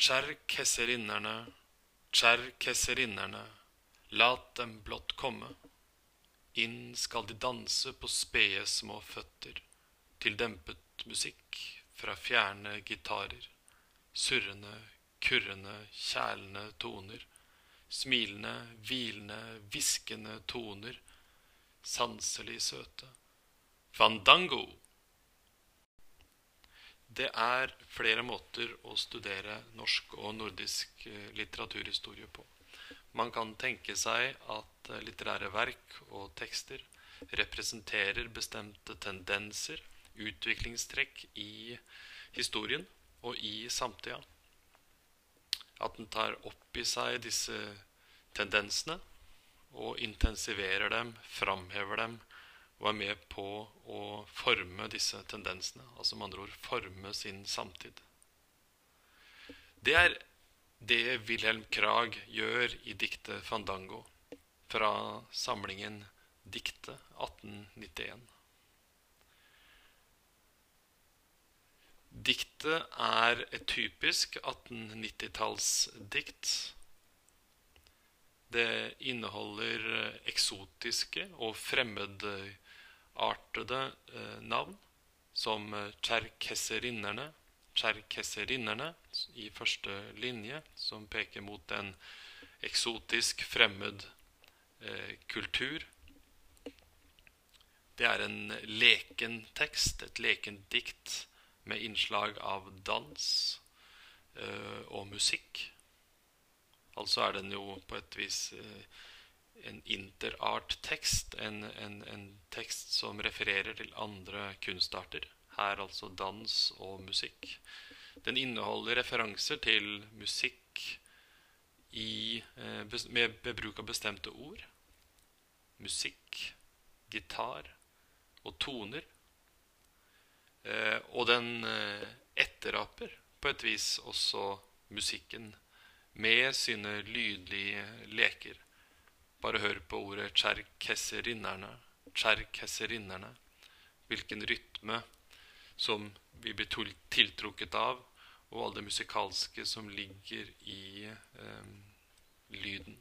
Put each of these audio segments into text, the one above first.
Kjerkesserinnerne, tsjerkeserinnerne, lat dem blott komme. Inn skal de danse på spede små føtter, til dempet musikk fra fjerne gitarer, surrende, kurrende, kjælende toner, smilende, hvilende, hviskende toner, sanselig søte. Fandango! Det er flere måter å studere norsk og nordisk eh, litteraturhistorie på. Man kan tenke seg at eh, litterære verk og tekster representerer bestemte tendenser, utviklingstrekk i historien og i samtida. At den tar opp i seg disse tendensene og intensiverer dem, framhever dem og er med på å forme disse tendensene. Altså med andre ord forme sin samtid. Det er det Wilhelm Krag gjør i diktet 'Fandango' fra samlingen Dikte 1891. Diktet er et typisk 1890-tallsdikt. Det inneholder eksotiske og fremmedartede eh, navn, som tsjerkesserinnerne, tsjerkesserinnerne i første linje, som peker mot en eksotisk, fremmed eh, kultur. Det er en leken tekst, et lekent dikt med innslag av dans eh, og musikk. Altså er den jo på et vis eh, en interart-tekst, en, en, en tekst som refererer til andre kunstarter her altså dans og musikk. Den inneholder referanser til musikk i, eh, med, med bruk av bestemte ord. Musikk, gitar og toner. Eh, og den eh, etteraper på et vis også musikken med sine lydlige leker. Bare hør på ordet 'tsjerkesserinnerne'. Tsjerkesserinnerne. Hvilken rytme som vi blir tiltrukket av, og all det musikalske som ligger i eh, lyden.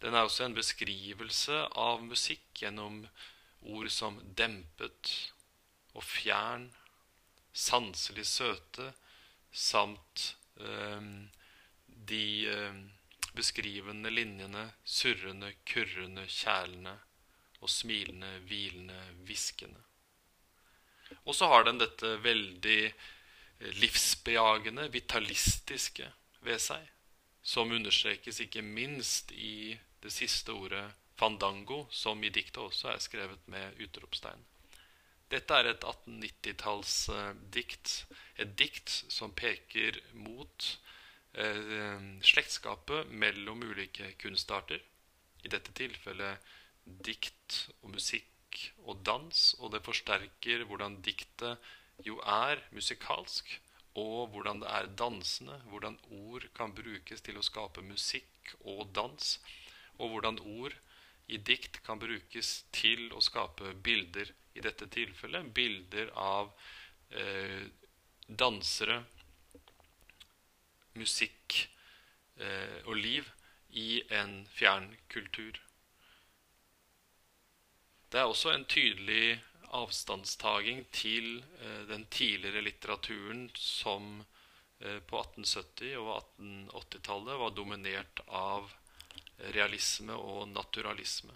Den er også en beskrivelse av musikk gjennom ord som dempet og fjern, sanselig søte, samt eh, de eh, beskrivende linjene surrende, kurrende, kjælende og smilende, hvilende, hviskende. Og så har den dette veldig eh, livsbejagende, vitalistiske ved seg, som understrekes ikke minst i det siste ordet fandango, som i diktet også er skrevet med utropstegn. Dette er et 1890-tallsdikt. Et dikt som peker mot eh, slektskapet mellom ulike kunstarter. I dette tilfellet dikt og musikk og dans, og det forsterker hvordan diktet jo er musikalsk, og hvordan det er dansende, hvordan ord kan brukes til å skape musikk og dans, og hvordan ord i dikt kan brukes til å skape bilder, i dette tilfellet bilder av eh, dansere, musikk eh, og liv i en fjern kultur. Det er også en tydelig avstandstaging til eh, den tidligere litteraturen som eh, på 1870- og 1880-tallet var dominert av realisme og naturalisme.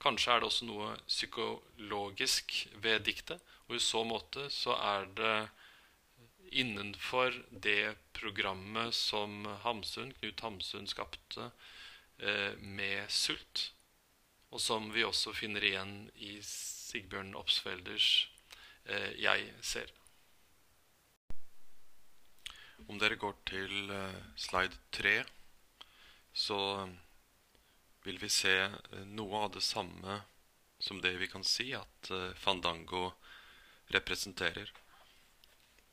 Kanskje er det også noe psykologisk ved diktet, og i så måte så er det innenfor det programmet som Hamsun, Knut Hamsun skapte eh, med sult og som vi også finner igjen i Sigbjørn Opsfelders eh, 'Jeg ser'. Om dere går til eh, slide 3, så vil vi se noe av det samme som det vi kan si at Fandango representerer.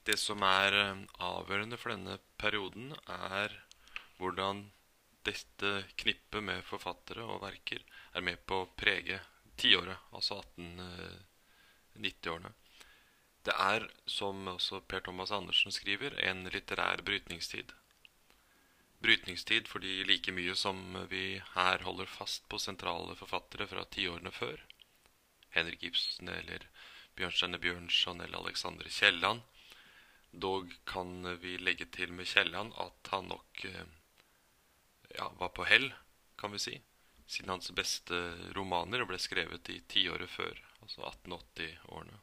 Det som er eh, avgjørende for denne perioden, er hvordan dette knippet med forfattere og verker er med på å prege tiåret, altså 1890-årene. Det er, som også Per Thomas Andersen skriver, en litterær brytningstid. Brytningstid fordi like mye som vi her holder fast på sentrale forfattere fra tiårene før, Henrik Ibsen eller Bjørnstjerne Bjørnson eller Alexander Kielland, dog kan vi legge til med Kielland at han nok eh, ja, var på hell, kan vi si, siden hans beste romaner ble skrevet i tiåret før, altså 1880-årene.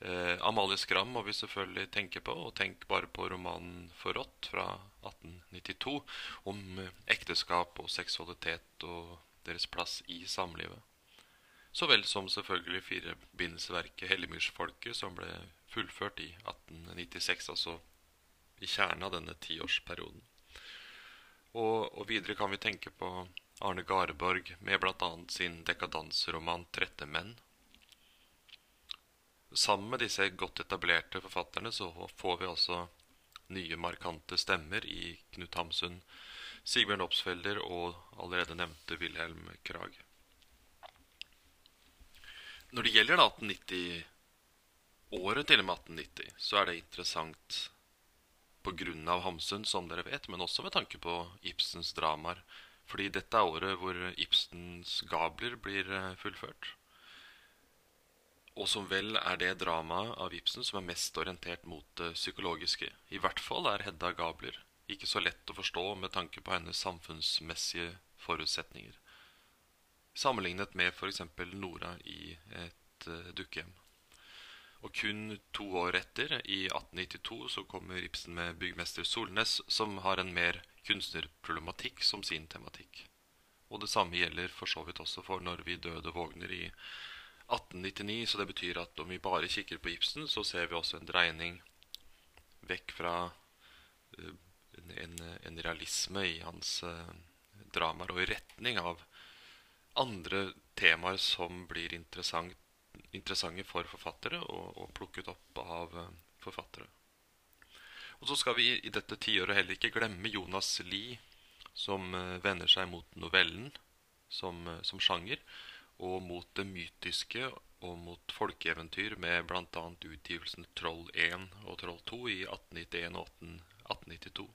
Eh, Amalie Skram må vi selvfølgelig tenke på, og tenk bare på romanen 'Forrådt' fra 1892 om eh, ekteskap og seksualitet og deres plass i samlivet. Så vel som selvfølgelig firebindelseverket 'Hellemyrsfolket', som ble fullført i 1896, altså i kjernen av denne tiårsperioden. Og, og videre kan vi tenke på Arne Garborg med bl.a. sin dekadansroman 'Trette menn', Sammen med disse godt etablerte forfatterne så får vi altså nye, markante stemmer i Knut Hamsun, Sigbjørn Opsfelder og allerede nevnte Wilhelm Krag. Når det gjelder 1890, året til og med 1890, så er det interessant pga. Hamsun, som dere vet, men også med tanke på Ibsens dramaer. Fordi dette er året hvor Ibsens gabler blir eh, fullført og som vel er det dramaet av Ibsen som er mest orientert mot det psykologiske. I hvert fall er Hedda Gabler ikke så lett å forstå med tanke på hennes samfunnsmessige forutsetninger. Sammenlignet med f.eks. Nora i et uh, dukkehjem. Og kun to år etter, i 1892, så kommer Ibsen med 'Byggmester Solnes', som har en mer kunstnerproblematikk som sin tematikk. Og det samme gjelder for så vidt også for 'Når vi døde vågner' i 1899, så det betyr at om vi bare kikker på Ibsen, så ser vi også en dreining vekk fra uh, en, en, realisme i hans uh, dramaer, og i retning av andre temaer som blir interessant, interessante for forfattere, og, og plukket opp av uh, forfattere. Og så skal vi i dette tiåret heller ikke glemme Jonas Lie, som vender seg mot novellen som, som sjanger og mot det mytiske og mot folkeeventyr med bl.a. utgivelsen Troll 1 og Troll 2 i 1891 og 1892.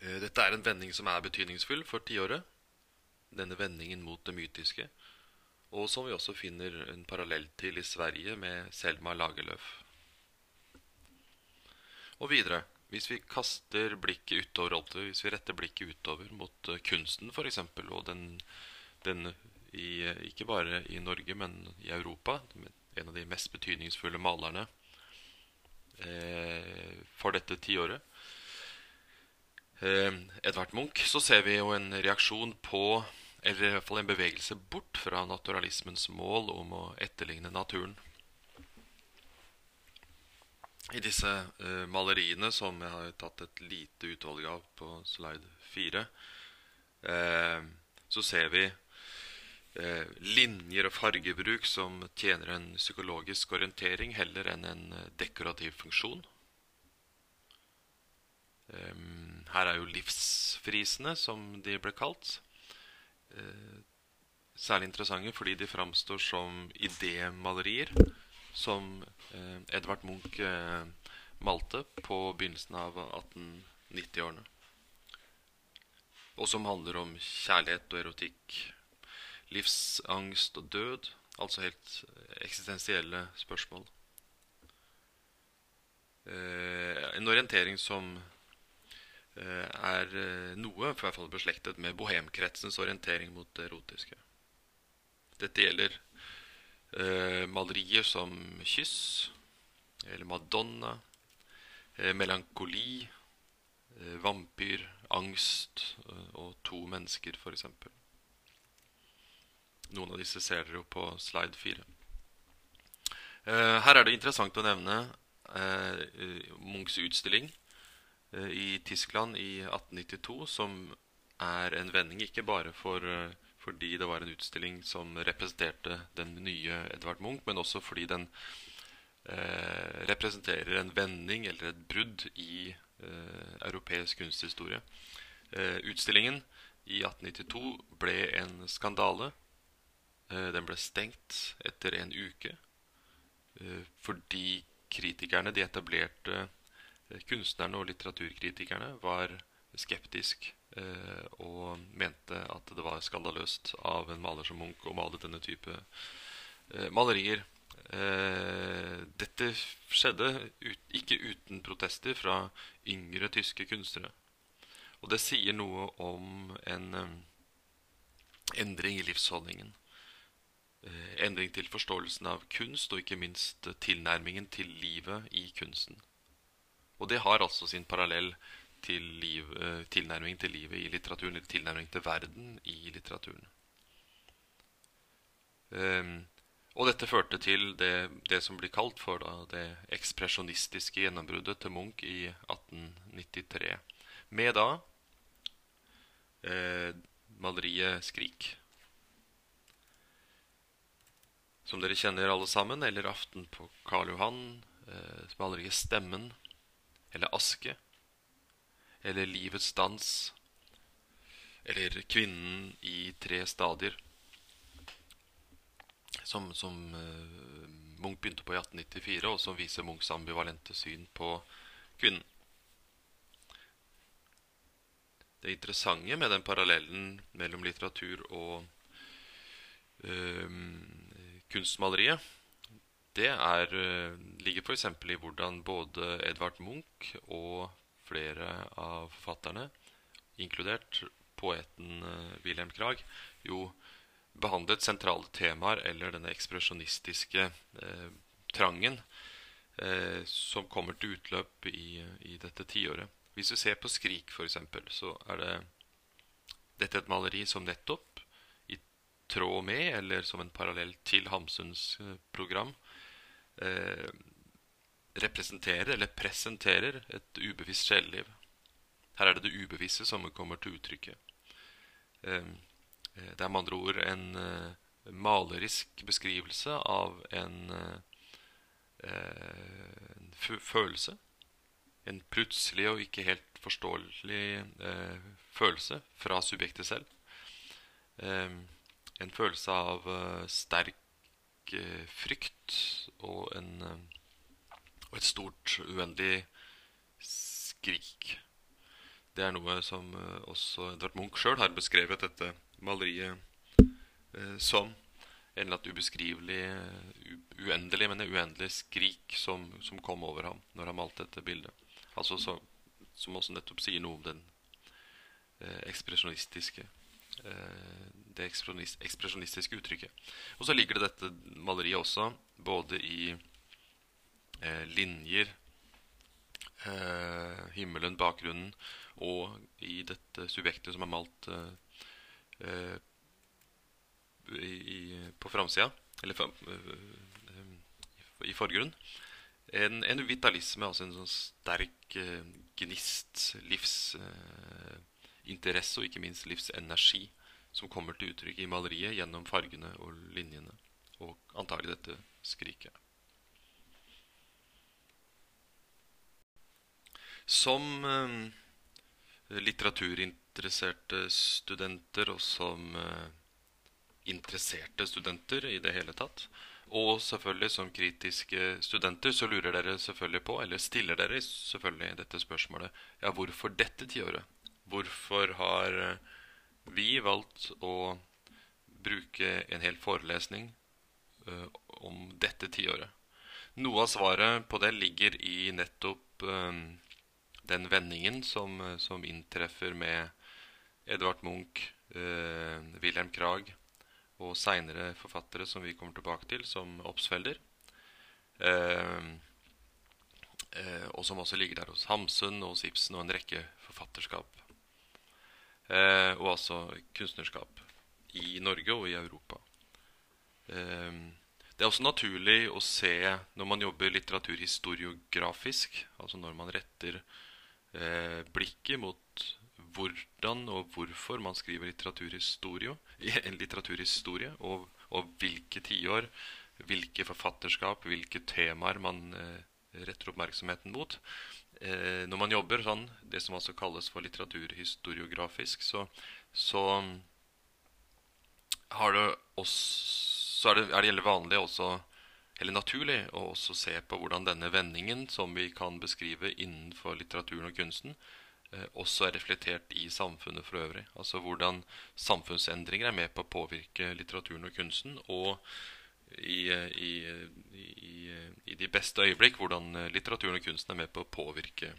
Eh, dette er en vending som er betydningsfull for tiåret. Denne vendingen mot det mytiske. Og som vi også finner en parallell til i Sverige med Selma Lagerlöf. Og videre. Hvis vi kaster blikket utover, hvis vi retter blikket utover mot eh, kunsten f.eks., og den den i, ikke bare i Norge, men i Europa. En av de mest betydningsfulle malerne eh, for dette tiåret. Eh, Edvard Munch, så ser vi jo en reaksjon på Eller i hvert fall en bevegelse bort fra naturalismens mål om å etterligne naturen. I disse uh, maleriene, som jeg har tatt et lite utvalg av på slide 4, uh, så ser vi uh, linjer og fargebruk som tjener en psykologisk orientering heller enn en eh, dekorativ funksjon. Um, her er jo livsfrisene, som de ble kalt. Eh, særlig interessante fordi de framstår som idémalerier som eh, Edvard Munch eh, malte på begynnelsen av 1890-årene. Og som handler om kjærlighet og erotikk livsangst og død, altså helt eksistensielle spørsmål. En orientering som er eh, noe, for hvert fall beslektet med bohemkretsens orientering mot det erotiske. Dette gjelder eh, malerier som kyss, eller Madonna, eh, melankoli, eh, vampyr, angst og to mennesker, f.eks. Noen av disse ser dere jo på slide 4. Eh, her er det interessant å nevne eh, Munchs utstilling eh, i Tyskland i 1892, som er en vending ikke bare for, fordi det var en utstilling som representerte den nye Edvard Munch, men også fordi den eh, representerer en vending eller et brudd i eh, europeisk kunsthistorie. Eh, utstillingen i 1892 ble en skandale Eh, den ble stengt etter en uke. fordi kritikerne, de etablerte kunstnerne og litteraturkritikerne, var skeptisk og mente at det var skandaløst av en maler som Munch å male denne type malerier. Dette skjedde ikke uten protester fra yngre tyske kunstnere. Og det sier noe om en endring i livsholdningen. Eh, endring til forståelsen av kunst, og ikke minst tilnærmingen til livet i kunsten. Og det har altså sin parallell til liv, eh, tilnærming til livet i litteraturen, eller tilnærming til verden i litteraturen. Um, og dette førte til det, det som blir kalt for da, det ekspresjonistiske gjennombruddet til Munch i 1893. Med da eh, maleriet 'Skrik'. Som dere kjenner alle sammen, eller 'Aften på Karl Johan', eh, maleriet 'Stemmen', eller 'Aske', eller 'Livets dans', eller 'Kvinnen i tre stadier', som, som uh, Munch begynte på i 1894, og som viser Munchs ambivalente syn på kvinnen. det interessante med den parallellen mellom litteratur og uh, kunstmaleriet, det er, øh, ligger f.eks. i hvordan både Edvard Munch og flere av forfatterne, inkludert poeten øh, Wilhelm Krag, jo behandlet sentrale temaer eller denne ekspresjonistiske eh, trangen eh, som kommer til utløp i, i dette tiåret. Hvis du ser på 'Skrik', f.eks., så er det dette et maleri som nettopp, i tråd med, eller som en parallell til Hamsuns eh, program, eh, representerer eller presenterer et ubevisst sjeleliv. Her er det det ubevisste som kommer til uttrykket. Eh, eh det er med andre ord en eh, malerisk beskrivelse av en, eh, en følelse en plutselig og ikke helt forståelig eh, følelse fra subjektet selv. Eh, en følelse av eh, sterk eh, frykt og, en, eh, og, et stort, uendelig skrik. Det er noe som eh, også Edvard Munch sjøl har beskrevet dette maleriet som en eller annen ubeskrivelig, uendelig, men uendelig skrik som, som kom over ham når han malte dette bildet. Altså så, som også nettopp sier noe om den eh, ekspresjonistiske eh, det ekspresjonistiske uttrykket. Og så ligger det dette maleriet også både i eh, linjer, eh, himmelen, bakgrunnen, og i dette subjektet som er malt eh, i, på framsida, eller eh, i forgrunn en, en, vitalisme, altså en sånn sterk gnist, livsinteresse og ikke minst livsenergi som kommer til uttrykk i maleriet gjennom fargene og linjene, og antagelig dette skriket. Som uh, litteraturinteresserte studenter og som interesserte studenter i det hele tatt, og selvfølgelig som kritiske studenter så lurer dere selvfølgelig på, eller stiller dere selvfølgelig dette spørsmålet Ja, hvorfor dette tiåret? Hvorfor har eh, vi valgt å bruke en hel forelesning uh, om dette tiåret? Noe av svaret på det ligger i nettopp uh, den vendingen som, som, inntreffer med Edvard Munch, uh, Wilhelm Krag og seinere forfattere som vi kommer tilbake til, som Obsfelder. Og som også ligger der hos Hamsun og hos Ibsen og en rekke forfatterskap. Eh, og altså kunstnerskap i Norge og i Europa. Eh, det er også naturlig å se når man jobber litteraturhistoriografisk, altså når man retter eh, blikket mot hvordan og hvorfor man skriver litteraturhistorie, litteraturhistorie, og, og hvilke tiår, hvilke forfatterskap, hvilke temaer man eh, retter oppmerksomheten mot. Eh, når man jobber sånn, det som altså kalles for litteraturhistoriografisk, så, så har det også, så er det, er det vanlig også eller naturlig å også se på hvordan denne vendingen, som vi kan beskrive innenfor litteraturen og kunsten, eh, også er reflektert i samfunnet for øvrig. Altså hvordan samfunnsendringer er med på å påvirke litteraturen og kunsten, og i, i, i, i de beste øyeblikk hvordan litteraturen og kunsten er med på å påvirke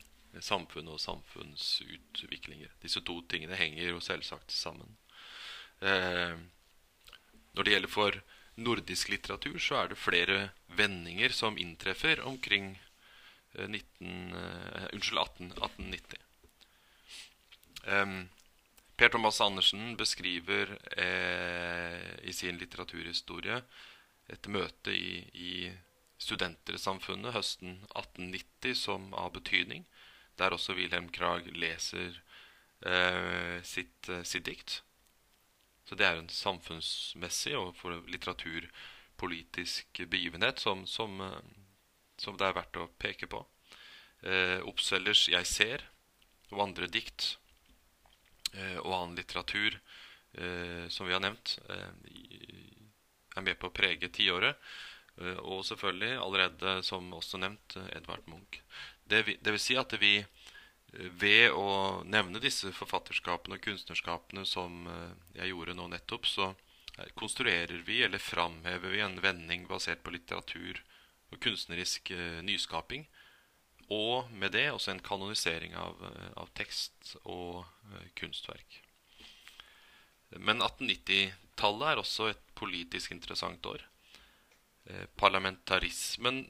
samfunnet og samfunnsutviklinger. Disse to tingene henger jo selvsagt sammen. Eh, når det gjelder for nordisk litteratur, så er det flere vendinger som inntreffer omkring 19, uh, eh, unnskyld, 18, 1890. Um, per Thomas Andersen beskriver eh, i sin litteraturhistorie et møte i, i Studentersamfunnet høsten 1890 som av betydning, der også Wilhelm Krag leser eh, sitt, eh, sitt dikt. Så det er en samfunnsmessig og for litteraturpolitisk begivenhet som, som, eh, som, det er verdt å peke på. Eh, Oppsellers 'Jeg ser' og andre dikt eh, og annen litteratur eh, som vi har nevnt, er med på å prege tiåret. Eh, og selvfølgelig allerede, som også nevnt, Edvard Munch. Det, det vil si at vi ved å nevne disse forfatterskapene og kunstnerskapene som eh, jeg gjorde nå nettopp, så eh, konstruerer vi eller framhever vi en vending basert på litteratur og kunstnerisk eh, nyskaping. Og med det også en kanonisering av, av tekst og kunstverk. Men 1890-tallet er også et politisk interessant år. Parlamentarismen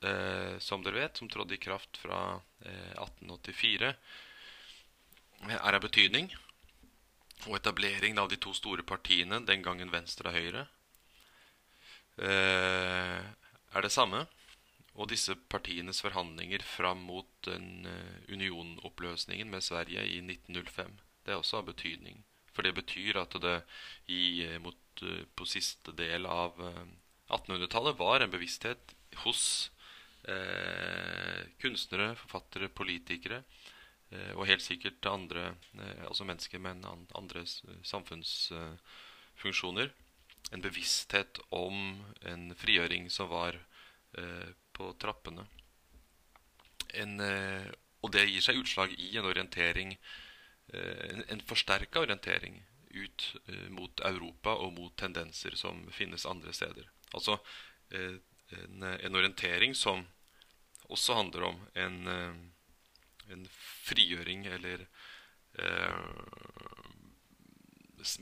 eh, som dere vet, som trådte i kraft fra eh, 1884, er av betydning. Og etableringen av de to store partiene, den gangen Venstre og Høyre, eh, er det samme. Og disse partienes forhandlinger fram mot den unionoppløsningen med Sverige i 1905, det er også av betydning. For det betyr at det i, eh, mot, uh, på siste del av uh, 1800-tallet var en bevissthet hos eh, kunstnere, forfattere, politikere eh, og helt sikkert andre, eh, altså mennesker med andre samfunnsfunksjoner. en bevissthet om en frigjøring som var eh, på trappene. En, eh, og det gir seg utslag i en orientering, eh, en, en forsterka orientering ut mot Europa og mot tendenser som finnes andre steder. Altså en, en orientering som også handler om en, eh, en frigjøring eller eh,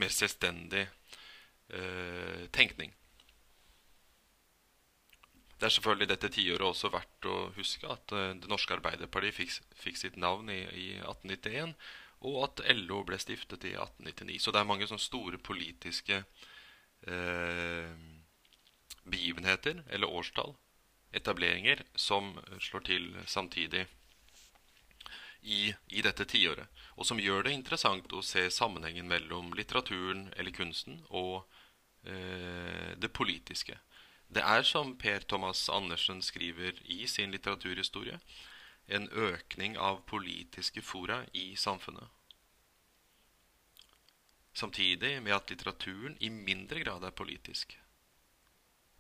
mer selvstendig eh, tenkning. Det er selvfølgelig dette tiåret også verdt å huske at uh, Det norske Arbeiderpartiet fikk, fikk sitt navn i, i, 1891, og at LO ble stiftet i 1899. Så det er mange sånne store politiske eh, begivenheter, eller årstall, etableringer som slår til samtidig i, i dette tiåret. Og som gjør det interessant å se sammenhengen mellom litteraturen eller kunsten og eh, det politiske. Det er, som Per Thomas Andersen skriver i sin litteraturhistorie, en økning av politiske fora i samfunnet. Samtidig med at litteraturen i mindre grad er politisk,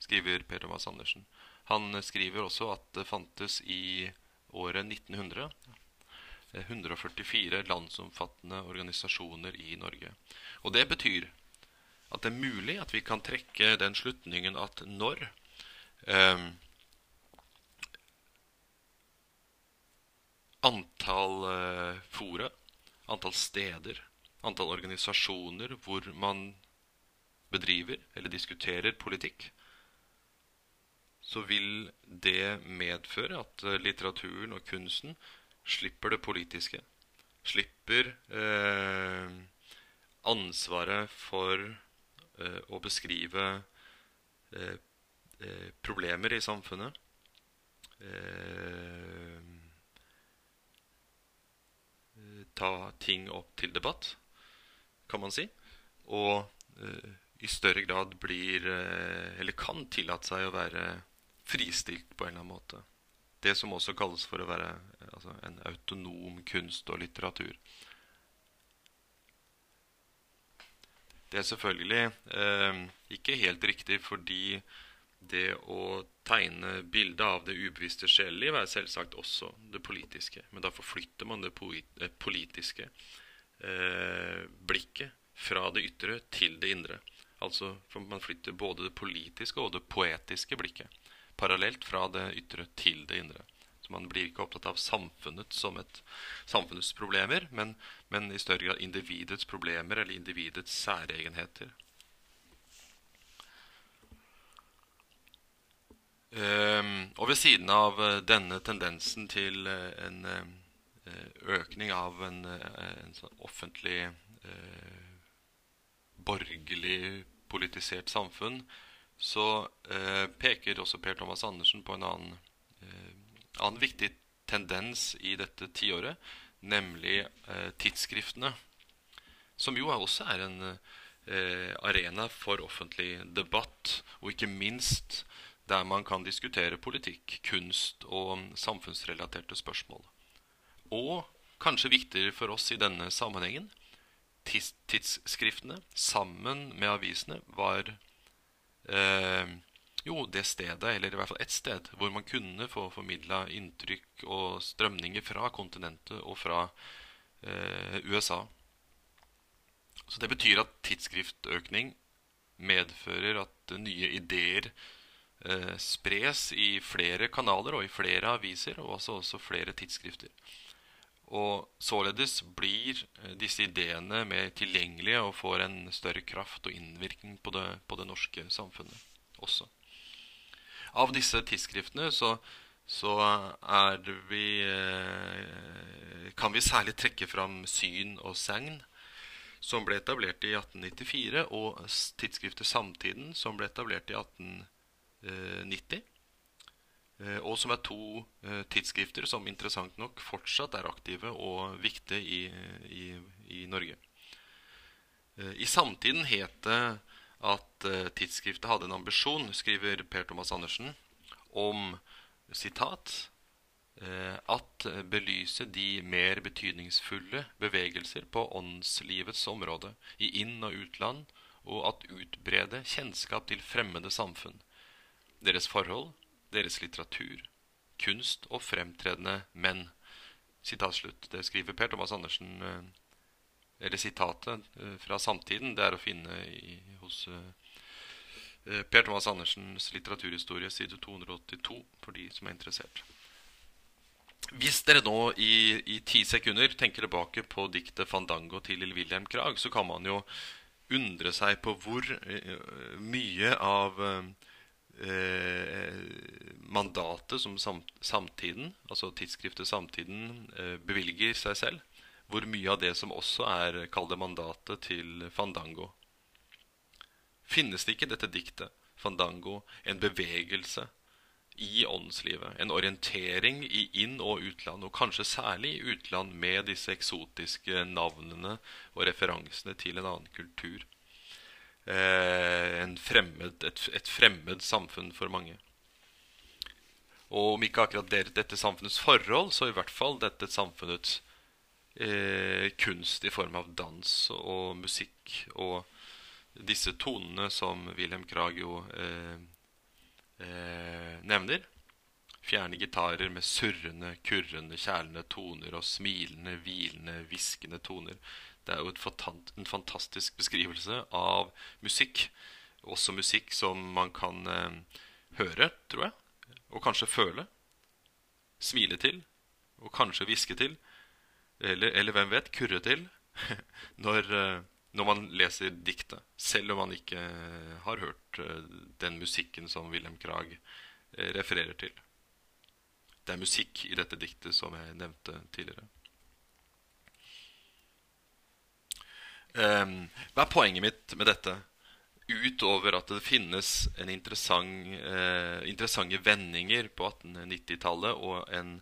skriver Per Thomas Andersen. Han skriver også at det fantes i året 1900 144 landsomfattende organisasjoner i Norge. Og det betyr at det er mulig at vi kan trekke den slutningen at når eh, antall eh, fora, antall steder, antall organisasjoner hvor man bedriver eller diskuterer politikk, så vil det medføre at eh, litteraturen og kunsten slipper det politiske. Slipper eh, ansvaret for eh, å beskrive eh, eh problemer i samfunnet. Eh, ta ting opp til debatt, kan man si. Og i større grad blir, eller kan tillate seg å være fristilt på en eller annen måte. Det som også kalles for å være altså, en autonom kunst og litteratur. Det er selvfølgelig eh, ikke helt riktig, fordi det å tegne bildet av det ubevisste sjeleliv er selvsagt også det politiske. Men da forflytter man det eh, politiske eh, fra det ytre til det indre. Altså man flytter både det politiske og det poetiske blikket parallelt fra det ytre til det indre. Så man blir ikke opptatt av samfunnet som et samfunnets problemer, men, men i større grad individets problemer eller individets særegenheter. Um, og ved siden av uh, denne tendensen til uh, en uh, økning av en, en sånn offentlig borgerlig politisert samfunn, så peker også Per Thomas Andersen på en annen, annen viktig tendens i dette tiåret, nemlig tidsskriftene. Som jo også er en arena for offentlig debatt, og ikke minst der man kan diskutere politikk, kunst og samfunnsrelaterte spørsmål. Og kanskje viktigere for oss i denne sammenhengen tidsskriftene sammen med avisene var eh, jo det stedet, eller i hvert fall ett sted, hvor man kunne få formidla inntrykk og strømninger fra kontinentet og fra eh, USA. Så det betyr at tidsskriftøkning medfører at nye ideer eh, spres i flere kanaler og i flere aviser, og også, også flere tidsskrifter. Og således blir eh, disse ideene mer tilgjengelige og får en større kraft og innvirkning på det, på det norske samfunnet også. Av disse tidsskriftene så, så vi, eh, kan vi særlig trekke fram Syn og Segn, som ble etablert i 1894, og tidsskriftet Samtiden, som ble etablert i 1894. 90. Eh, og som er to eh, tidsskrifter som interessant nok fortsatt er aktive og viktige i, i, i Norge. Eh, I samtiden het det at tidsskriftet hadde en ambisjon, skriver Per Thomas Andersen, om sitat at belyse de mer betydningsfulle bevegelser på åndslivets område i inn- og utland, og at utbrede kjennskap til fremmede samfunn deres forhold, deres litteratur, kunst og fremtredende menn. Sitat slutt. Det skriver Per Thomas Andersen eh, Eller sitatet eh, fra samtiden. Det er å finne i, hos eh, Per Thomas Andersens litteraturhistorie, side 282, for de som er interessert. Hvis dere nå i, ti sekunder tenker tilbake på diktet 'Fandango' til Lille Wilhelm Krag, så kan man jo undre seg på hvor mye av mandatet som Samtiden, altså tidsskriftet Samtiden, eh, bevilger seg selv. Hvor mye av det som også er kall det mandatet til Fandango. Finnes det ikke dette diktet, Fandango, en bevegelse i åndslivet? En orientering i inn- og utland, og kanskje særlig i utland med disse eksotiske navnene og referansene til en annen kultur? Eh, fremmed, et, et, fremmed samfunn for mange. Og om ikke akkurat det, dette samfunnets forhold, så i hvert fall dette samfunnets eh, kunst i form av dans og musikk og disse tonene som Wilhelm Krag jo eh, eh, nevner. Fjerne gitarer med surrende, kurrende, kjælende toner og smilende, hvilende, hviskende toner. Det er jo en fantastisk beskrivelse av musikk. Også musikk som man kan eh, høre, tror jeg, og kanskje føle. Smile til, og kanskje hviske til. Eller, eller, hvem vet, kurre til. når, eh, når, man leser diktet. Selv om man ikke eh, har hørt den musikken som Wilhelm Krag refererer til. Det er musikk i dette diktet som jeg nevnte tidligere. Hva er poenget mitt med dette? Utover at det finnes en interessant, uh, interessante vendinger på 1890-tallet og en,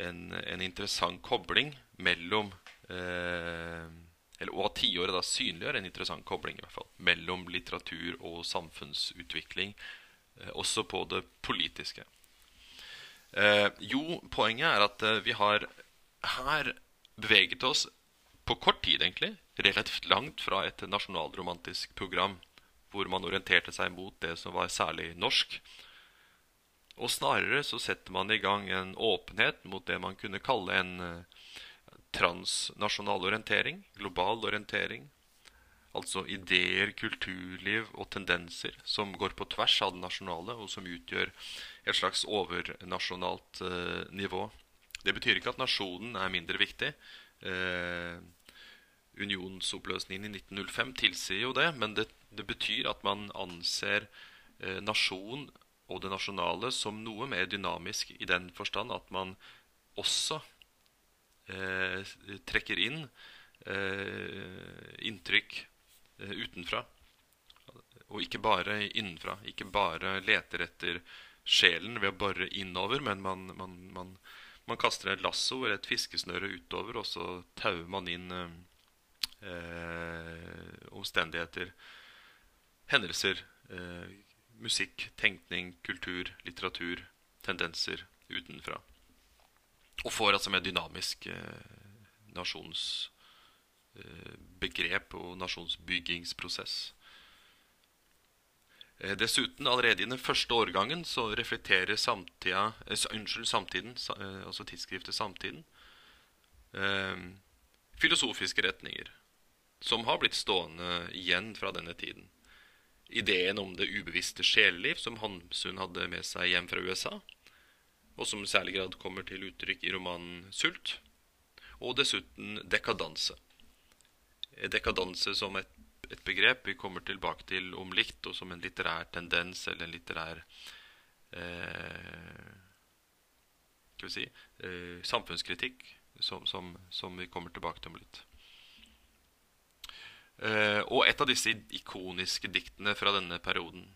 en, en, interessant kobling mellom uh, eller, Og at tiåret da synliggjør en interessant kobling i hvert fall, mellom litteratur og samfunnsutvikling, uh, også på det politiske. jo, poenget er at vi har her beveget oss på kort tid egentlig relativt langt fra et nasjonalromantisk program hvor man orienterte seg mot det som var særlig norsk. Og snarere så setter man i gang en åpenhet mot det man kunne kalle en transnasjonal orientering, global orientering. Altså ideer, kulturliv og tendenser som går på tvers av det nasjonale, og som utgjør et slags overnasjonalt eh, nivå. Det betyr ikke at nasjonen er mindre viktig. Eh, unionsoppløsningen i 1905 tilsier jo det, men det, det betyr at man anser eh, nasjon og det nasjonale som noe mer dynamisk i den forstand at man også eh, trekker inn eh, inntrykk eh, utenfra. Og ikke bare innenfra. Ikke bare leter etter sjelen ved å bore innover, men man, man, man, man kaster et lasso eller et fiskesnøre utover, og så tauer man inn eh, omstendigheter, hendelser, eh, musikk, tenkning, kultur, litteratur, tendenser utenfra. Og får altså med dynamisk eh, nasjonsbegrep eh, og nasjonsbyggingsprosess. Eh, dessuten, allerede i den første årgangen så reflekterer samtida, eh, unnskyld, samtiden, eh, altså tidsskriftet Samtiden, eh, filosofiske retninger som har blitt stående igjen fra denne tiden. Ideen om det ubevisste sjeleliv som Hamsun hadde med seg hjem fra USA, og som i særlig grad kommer til uttrykk i romanen 'Sult', og dessuten dekadanse. Dekadanse som et, et, begrep vi kommer tilbake til om likt, og som en litterær tendens eller en litterær eh, skal vi si, eh, samfunnskritikk som, som, som, vi kommer tilbake til om litt. Eh, og et av disse ikoniske diktene fra denne perioden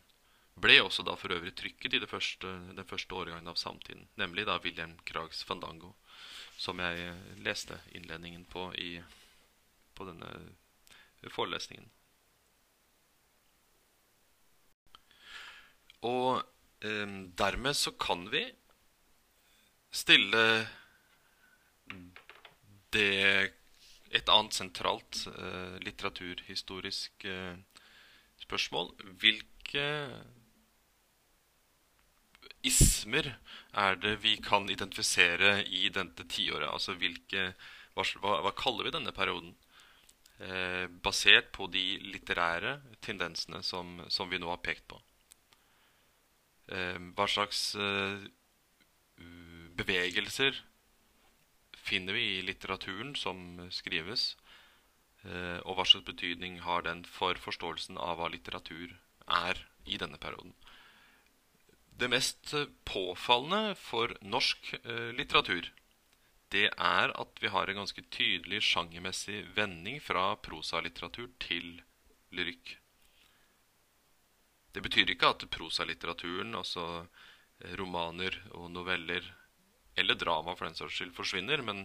ble også da for øvrig trykket i første, den første årgangen av samtiden, nemlig da William Krags Fandango, som jeg leste innledningen på i, på denne forelesningen. Og eh, dermed så kan vi stille det et annet sentralt eh, litteraturhistorisk eh, spørsmål Hvilke ismer er det vi kan identifisere i dette tiåret? Altså hvilke, hva, hva, kaller vi denne perioden? Eh, basert på de litterære tendensene som, som, vi nå har pekt på. Eh, hva slags eh, bevegelser finner vi i litteraturen som skrives? Eh, og hva slags betydning har den for forståelsen av hva litteratur er i denne perioden? Det mest påfallende for norsk eh, litteratur det er at vi har en ganske tydelig sjangermessig vending fra prosalitteratur til lyrikk. Det betyr ikke at prosalitteraturen, altså eh, romaner og noveller, eller drama for den saks skyld, forsvinner, men,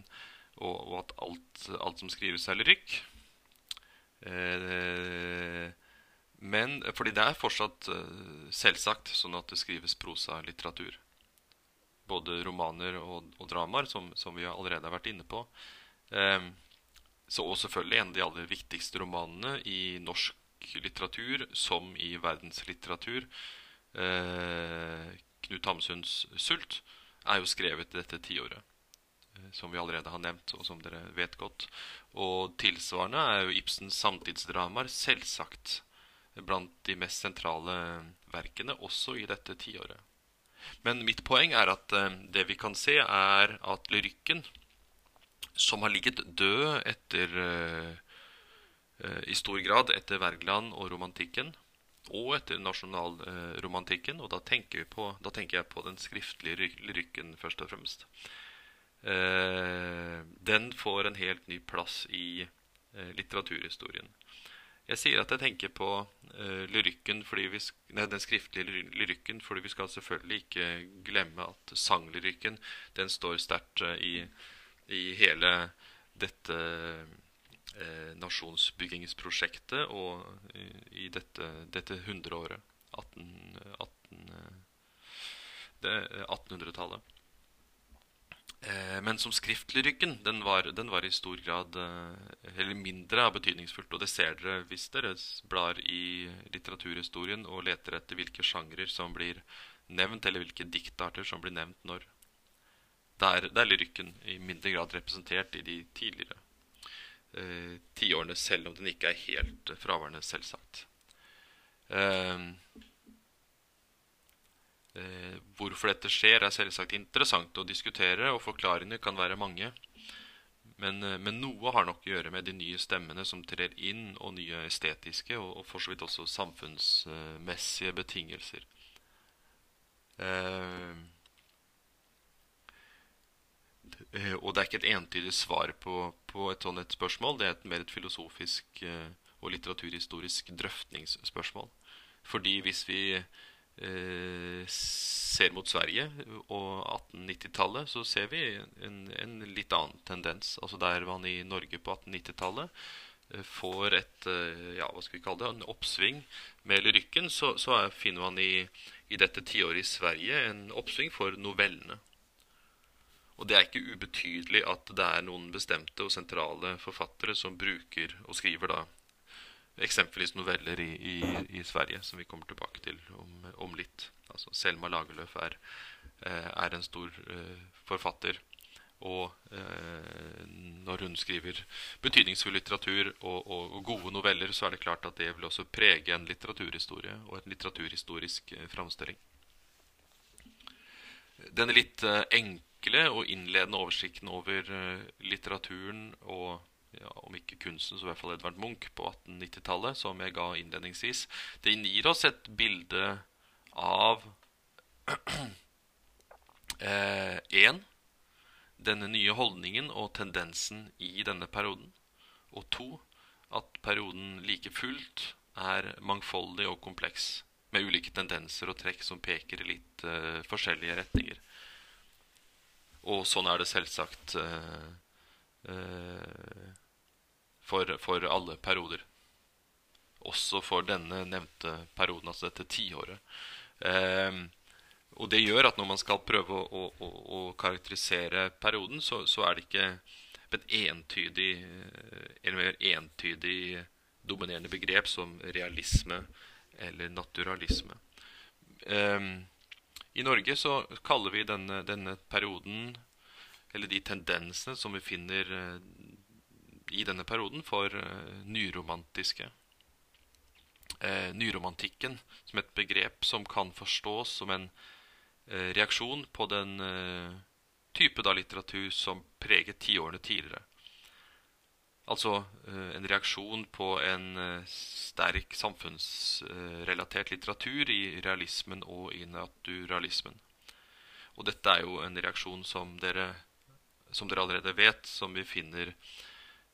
og, og, at alt, alt, som skrives, er lyrikk. Eh, men fordi det er fortsatt uh, selvsagt sånn at det skrives prosalitteratur. Både romaner og, og dramaer, som, som, vi allerede har vært inne på. Eh, så, og selvfølgelig en av de aller viktigste romanene i norsk litteratur som i verdenslitteratur, Eh, Knut Hamsuns 'Sult', er jo skrevet dette tiåret. Uh, som vi allerede har nevnt, og som dere vet godt. Og tilsvarende er jo Ibsens samtidsdramaer selvsagt blant de mest sentrale verkene også i dette tiåret. Men mitt poeng er at eh, det vi kan se, er at lyrikken, som har ligget død etter eh, eh, i stor grad etter Wergeland og romantikken, og etter nasjonalromantikken, og da tenker, på, da tenker, jeg på den skriftlige lyrikken først og fremst, den får en helt ny plass i litteraturhistorien. Jeg sier at jeg tenker på uh, lyrikken vi, nei, den skriftlige lyrikken fordi vi skal selvfølgelig ikke glemme at sanglyrikken den står sterkt i, i, hele dette nasjonsbyggingsprosjektet og i dette, dette hundreåret. 18, 18, 1800-tallet. Eh, men som skriftlyrikken, den var, den var i stor grad eh, Eller mindre betydningsfullt. Og det ser dere hvis dere blar i litteraturhistorien og leter etter hvilke sjangrer som blir nevnt, eller hvilke diktarter som blir nevnt når. Der, der er lyrikken i mindre grad representert i de tidligere eh, tiårene, selv om den ikke er helt fraværende, selvsagt. Eh, Eh, hvorfor dette skjer, er selvsagt interessant å diskutere, og forklaringene kan være mange. Men, eh, men, noe har nok å gjøre med de nye stemmene som trer inn, og nye estetiske og, og for så vidt også samfunnsmessige betingelser. Eh, eh, og det er ikke et entydig svar på, på et sånt et spørsmål. Det er et mer et filosofisk eh, og litteraturhistorisk drøftningsspørsmål. Fordi hvis vi Eh, ser mot Sverige og 1890-tallet, så ser vi en, en, litt annen tendens. Altså Der man i Norge på 1890-tallet eh, får et eh, ja, hva skal vi kalle det, en oppsving med lyrikken, så, så er, finner man i, i dette tiåret i Sverige en oppsving for novellene. Og det er ikke ubetydelig at det er noen bestemte og sentrale forfattere som bruker og skriver da eksempelvis noveller i, i, i, Sverige, som vi kommer tilbake til om, om litt. Altså, Selma Lagerlöf er, eh, er en stor uh, forfatter. Og uh, når hun skriver betydningsfull litteratur og, og, og, gode noveller, så er det klart at det vil også prege en litteraturhistorie og en litteraturhistorisk framstilling. Denne litt enkle og innledende oversikten over litteraturen og ja, om ikke kunsten, så i hvert fall Edvard Munch på 1890-tallet, som jeg ga innledningsvis. den gir oss et bilde av én eh, denne nye holdningen og tendensen i denne perioden. Og to at perioden like fullt er mangfoldig og kompleks, med ulike tendenser og trekk som peker i litt uh, forskjellige retninger. Og sånn er det selvsagt uh, uh, for, for alle perioder. Også for denne nevnte perioden, altså dette tiåret. Og det gjør at når man skal prøve å, å, å karakterisere perioden, så, så, er det ikke et entydig, eller mer entydig dominerende begrep som realisme eller naturalisme. Eh, I Norge så kaller vi denne, denne, perioden, eller de tendensene som vi finner eh, i denne perioden for uh, nyromantiske. Uh, nyromantikken som et begrep som kan forstås som en reaksjon på den type da litteratur som preget tiårene tidligere. Altså en reaksjon på en sterk samfunnsrelatert litteratur i realismen og i naturalismen. Og dette er jo en reaksjon som dere, som dere allerede vet, som vi finner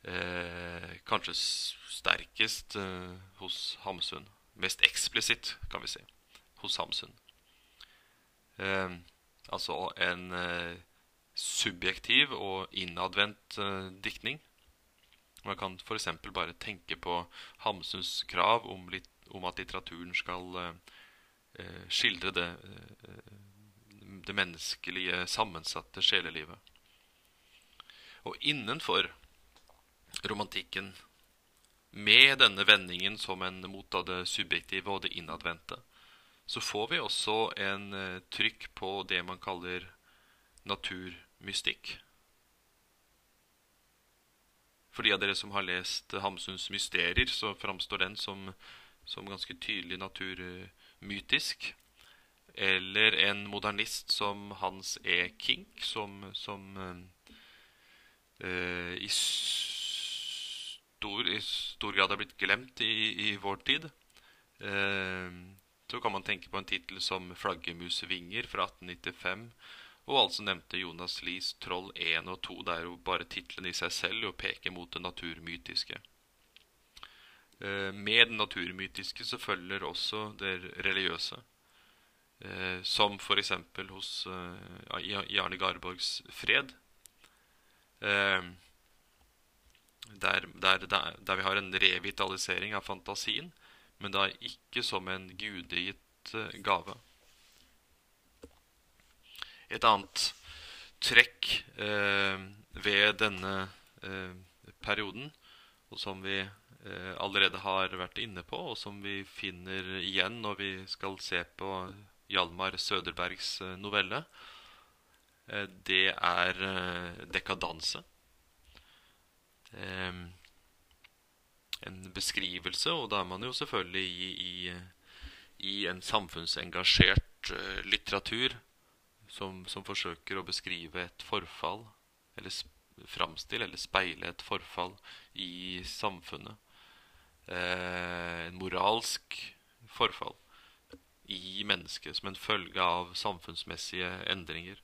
eh, kanskje sterkest eh, hos Hamsun. Mest eksplisitt, kan vi si, hos Hamsun. Eh, altså en eh, subjektiv og innadvendt eh, diktning. Man kan f.eks. bare tenke på Hamsuns krav om, litt, om at litteraturen skal eh, skildre det, det menneskelige, sammensatte sjelelivet. Og innenfor romantikken med denne vendingen som en mot av det subjektive og det innadvendte, så får vi også en uh, trykk på det man kaller naturmystikk. For de av dere som har lest Hamsuns mysterier, så framstår den som, som ganske tydelig naturmytisk. Eller en modernist som Hans E. Kink, som, som uh, i stor, i stor grad er blitt glemt i, i vår tid. Uh, så kan man tenke på en tittel som 'Flaggermusvinger' fra 1895. Og altså nevnte Jonas Lies 'Troll 1 og 2'. Det er jo bare tittelen i seg selv og peker mot det naturmytiske. Eh, med det naturmytiske så følger også det religiøse. Eh, som f.eks. hos eh, i Arne Garborgs 'Fred'. Eh, der, der, der, der, vi har en revitalisering av fantasien, men da ikke som en gudegitt eh, gave. Et annet trekk eh, ved denne eh, perioden, og som vi eh, allerede har vært inne på, og som vi finner igjen når vi skal se på Hjalmar Søderbergs eh, novelle, eh, det er eh, dekadanse. en beskrivelse, og da er man jo selvfølgelig i, i, i en samfunnsengasjert litteratur som, som, forsøker å beskrive et forfall, eller framstille eller speile et forfall i samfunnet. Eh, en moralsk forfall i mennesket som en følge av samfunnsmessige endringer.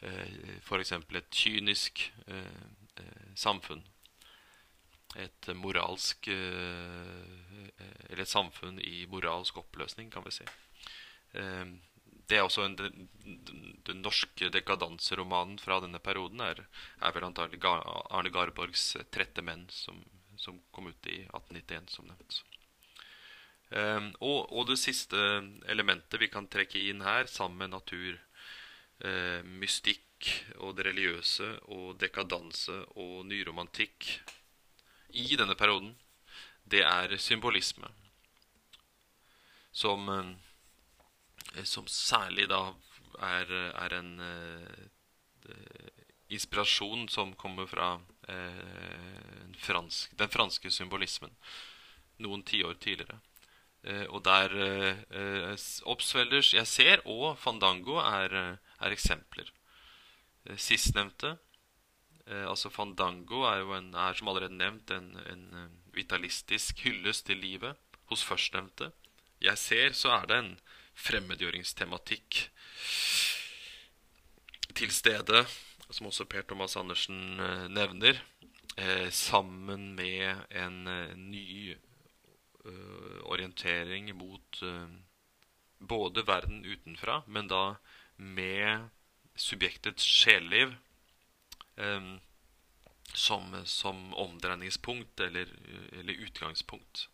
Eh, F.eks. et kynisk eh, eh, samfunn. Et moralsk eh, Eller et samfunn i moralsk oppløsning, kan vi si. Det er også en, den, den, norske dekadanseromanen fra denne perioden er, er vel antagelig Arne Garborgs 'Trette menn', som, som, kom ut i 1891, som nevnt. Um, og, og, det siste elementet vi kan trekke inn her, sammen med natur, uh, mystikk og det religiøse og dekadanse og nyromantikk i denne perioden, det er symbolisme. Som Eh, som særlig da er, er en uh, inspirasjon som kommer fra uh, fransk, den franske symbolismen noen tiår tidligere. Uh, og der Obsfelders jeg ser og Fandango er, er eksempler. Sistnevnte, altså Fandango, er jo en, er som allerede nevnt en, en vitalistisk hyllest til livet. Hos førstnevnte, jeg ser, så er det en fremmedgjøringstematikk til stede, som også Per Thomas Andersen eh, nevner, eh, sammen med en eh, ny orientering mot både verden utenfra, men da med subjektets sjeleliv som, som omdreiningspunkt eller, eller utgangspunkt.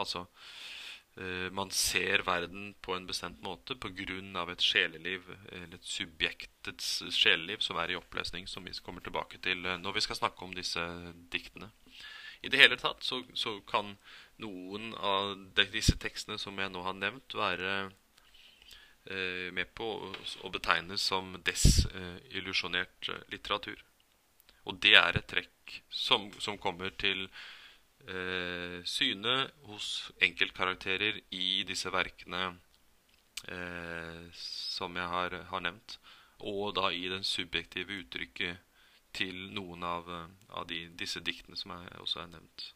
Altså man ser verden på en bestemt måte pga. et sjeleliv, eller et subjektets sjeleliv, som er i oppløsning, som vi kommer tilbake til eh, når vi skal snakke om disse diktene. I det hele tatt så, så kan noen av disse tekstene som jeg nå har nevnt, være eh, med på å, å betegnes som desillusjonert eh, litteratur. Og det er et trekk som, som kommer til eh, syne hos enkeltkarakterer i disse verkene eh, som jeg har, har, nevnt, og da i den subjektive uttrykket til noen av, av de, disse diktene som jeg også har nevnt.